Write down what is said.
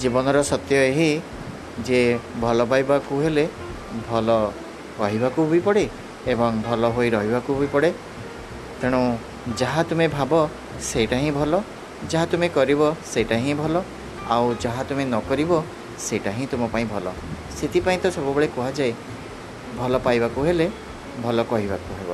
ଜୀବନର ସତ୍ୟ ଏହି ଯେ ଭଲ ପାଇବାକୁ ହେଲେ ଭଲ କହିବାକୁ ବି ପଡ଼େ ଏବଂ ଭଲ ହୋଇ ରହିବାକୁ ବି ପଡ଼େ। ତେଣୁ ଯାହା ତୁମେ ଭାବ ସେଇଟା ହିଁ ଭଲ ଯାହା ତୁମେ କରିବ ସେଇଟା ହିଁ ଭଲ ଆଉ ଯାହା ତୁମେ ନ କରିବ ସେଇଟା ହିଁ ତୁମ ପାଇଁ ଭଲ। ସେଥିପାଇଁ ତ ସବୁବେଳେ କୁହାଯାଏ ଭଲ ପାଇବାକୁ ହେଲେ ଭଲ କହିବାକୁ ହେବ।